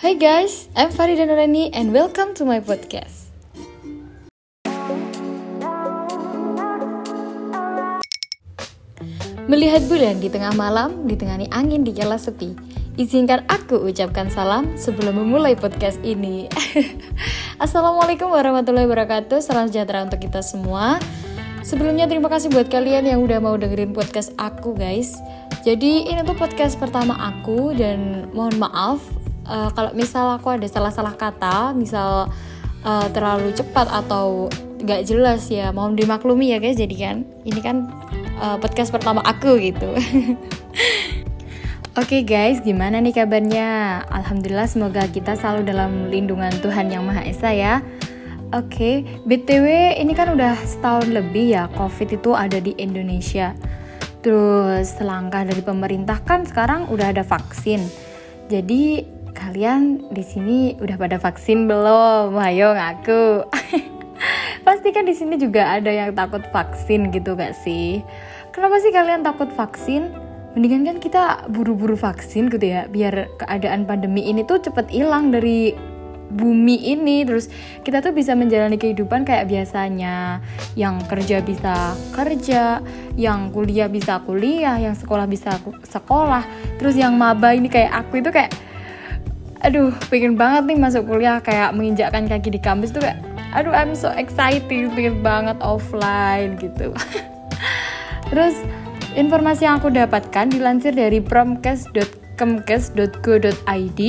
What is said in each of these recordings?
Hai guys, I'm Farida Nurani and welcome to my podcast. Melihat bulan di tengah malam, ditengani angin di kala sepi. Izinkan aku ucapkan salam sebelum memulai podcast ini. Assalamualaikum warahmatullahi wabarakatuh, salam sejahtera untuk kita semua. Sebelumnya terima kasih buat kalian yang udah mau dengerin podcast aku guys. Jadi ini tuh podcast pertama aku dan mohon maaf uh, kalau misal aku ada salah-salah kata, misal uh, terlalu cepat atau gak jelas ya mohon dimaklumi ya guys. Jadi kan ini kan uh, podcast pertama aku gitu. Oke okay guys, gimana nih kabarnya? Alhamdulillah semoga kita selalu dalam lindungan Tuhan Yang Maha Esa ya. Oke, okay. BTW ini kan udah setahun lebih ya COVID itu ada di Indonesia. Terus langkah dari pemerintah kan sekarang udah ada vaksin. Jadi kalian di sini udah pada vaksin belum? Ayo ngaku. Pasti kan di sini juga ada yang takut vaksin gitu gak sih? Kenapa sih kalian takut vaksin? Mendingan kan kita buru-buru vaksin gitu ya, biar keadaan pandemi ini tuh cepet hilang dari bumi ini terus kita tuh bisa menjalani kehidupan kayak biasanya yang kerja bisa kerja yang kuliah bisa kuliah yang sekolah bisa sekolah terus yang maba ini kayak aku itu kayak aduh pengen banget nih masuk kuliah kayak menginjakkan kaki di kampus tuh kayak aduh I'm so excited pengen banget offline gitu terus informasi yang aku dapatkan dilansir dari promkes.kemkes.go.id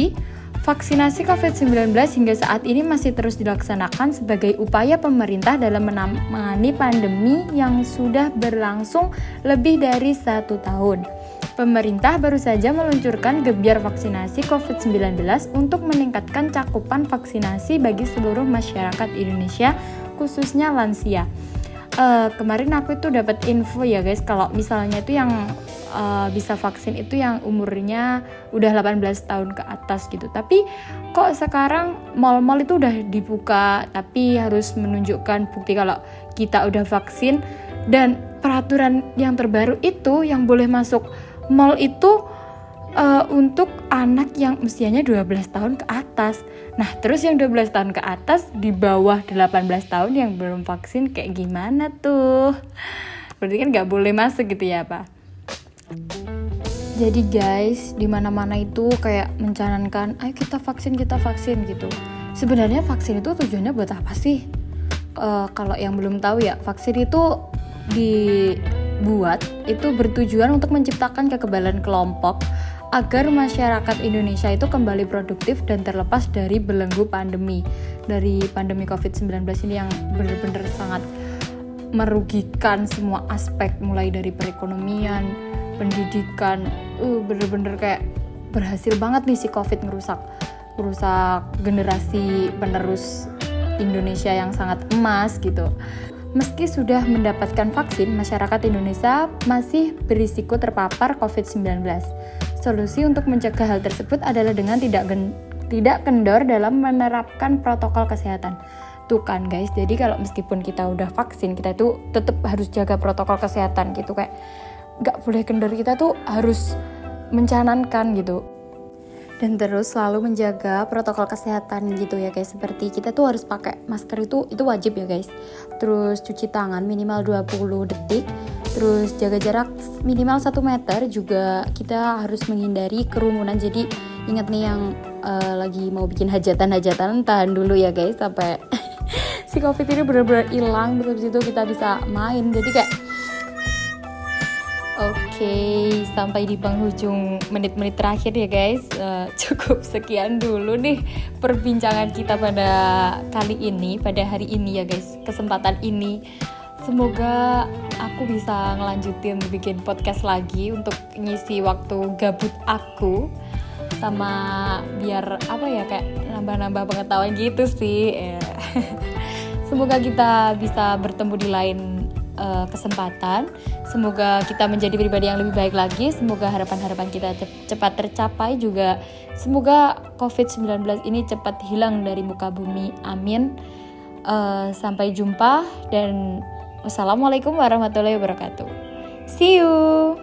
Vaksinasi COVID-19 hingga saat ini masih terus dilaksanakan sebagai upaya pemerintah dalam menangani pandemi yang sudah berlangsung lebih dari satu tahun. Pemerintah baru saja meluncurkan gebiar vaksinasi COVID-19 untuk meningkatkan cakupan vaksinasi bagi seluruh masyarakat Indonesia, khususnya lansia. Uh, kemarin aku itu dapat info ya guys kalau misalnya itu yang uh, bisa vaksin itu yang umurnya udah 18 tahun ke atas gitu. Tapi kok sekarang mall-mall itu udah dibuka tapi harus menunjukkan bukti kalau kita udah vaksin. Dan peraturan yang terbaru itu yang boleh masuk mall itu uh, untuk anak yang usianya 12 tahun ke atas. Nah, terus yang 12 tahun ke atas di bawah 18 tahun yang belum vaksin kayak gimana tuh? Berarti kan nggak boleh masuk gitu ya, Pak? Jadi guys, di mana-mana itu kayak mencanangkan, ayo kita vaksin, kita vaksin gitu. Sebenarnya vaksin itu tujuannya buat apa sih? Uh, kalau yang belum tahu ya, vaksin itu dibuat itu bertujuan untuk menciptakan kekebalan kelompok agar masyarakat Indonesia itu kembali produktif dan terlepas dari belenggu pandemi dari pandemi COVID-19 ini yang benar-benar sangat merugikan semua aspek mulai dari perekonomian, pendidikan, uh bener-bener kayak berhasil banget nih si COVID ngerusak ngerusak generasi penerus Indonesia yang sangat emas gitu. Meski sudah mendapatkan vaksin, masyarakat Indonesia masih berisiko terpapar COVID-19. Solusi untuk mencegah hal tersebut adalah dengan tidak gen tidak kendor dalam menerapkan protokol kesehatan. Tuh kan guys, jadi kalau meskipun kita udah vaksin, kita itu tetap harus jaga protokol kesehatan gitu kayak nggak boleh kendor kita tuh harus mencanankan gitu dan terus selalu menjaga protokol kesehatan gitu ya guys. Seperti kita tuh harus pakai masker itu itu wajib ya guys. Terus cuci tangan minimal 20 detik. Terus jaga jarak minimal 1 meter juga kita harus menghindari kerumunan. Jadi ingat nih yang uh, lagi mau bikin hajatan-hajatan tahan dulu ya guys sampai si covid ini benar-benar hilang. Terus itu kita bisa main. Jadi kayak okay, sampai di penghujung menit-menit terakhir ya guys. Uh, cukup sekian dulu nih perbincangan kita pada kali ini, pada hari ini ya guys. Kesempatan ini Semoga aku bisa ngelanjutin bikin podcast lagi untuk ngisi waktu gabut aku sama biar apa ya kayak nambah-nambah pengetahuan gitu sih. Ya. Semoga kita bisa bertemu di lain uh, kesempatan. Semoga kita menjadi pribadi yang lebih baik lagi. Semoga harapan-harapan kita cepat tercapai juga. Semoga COVID-19 ini cepat hilang dari muka bumi. Amin. Uh, sampai jumpa dan Wassalamualaikum warahmatullahi wabarakatuh. See you.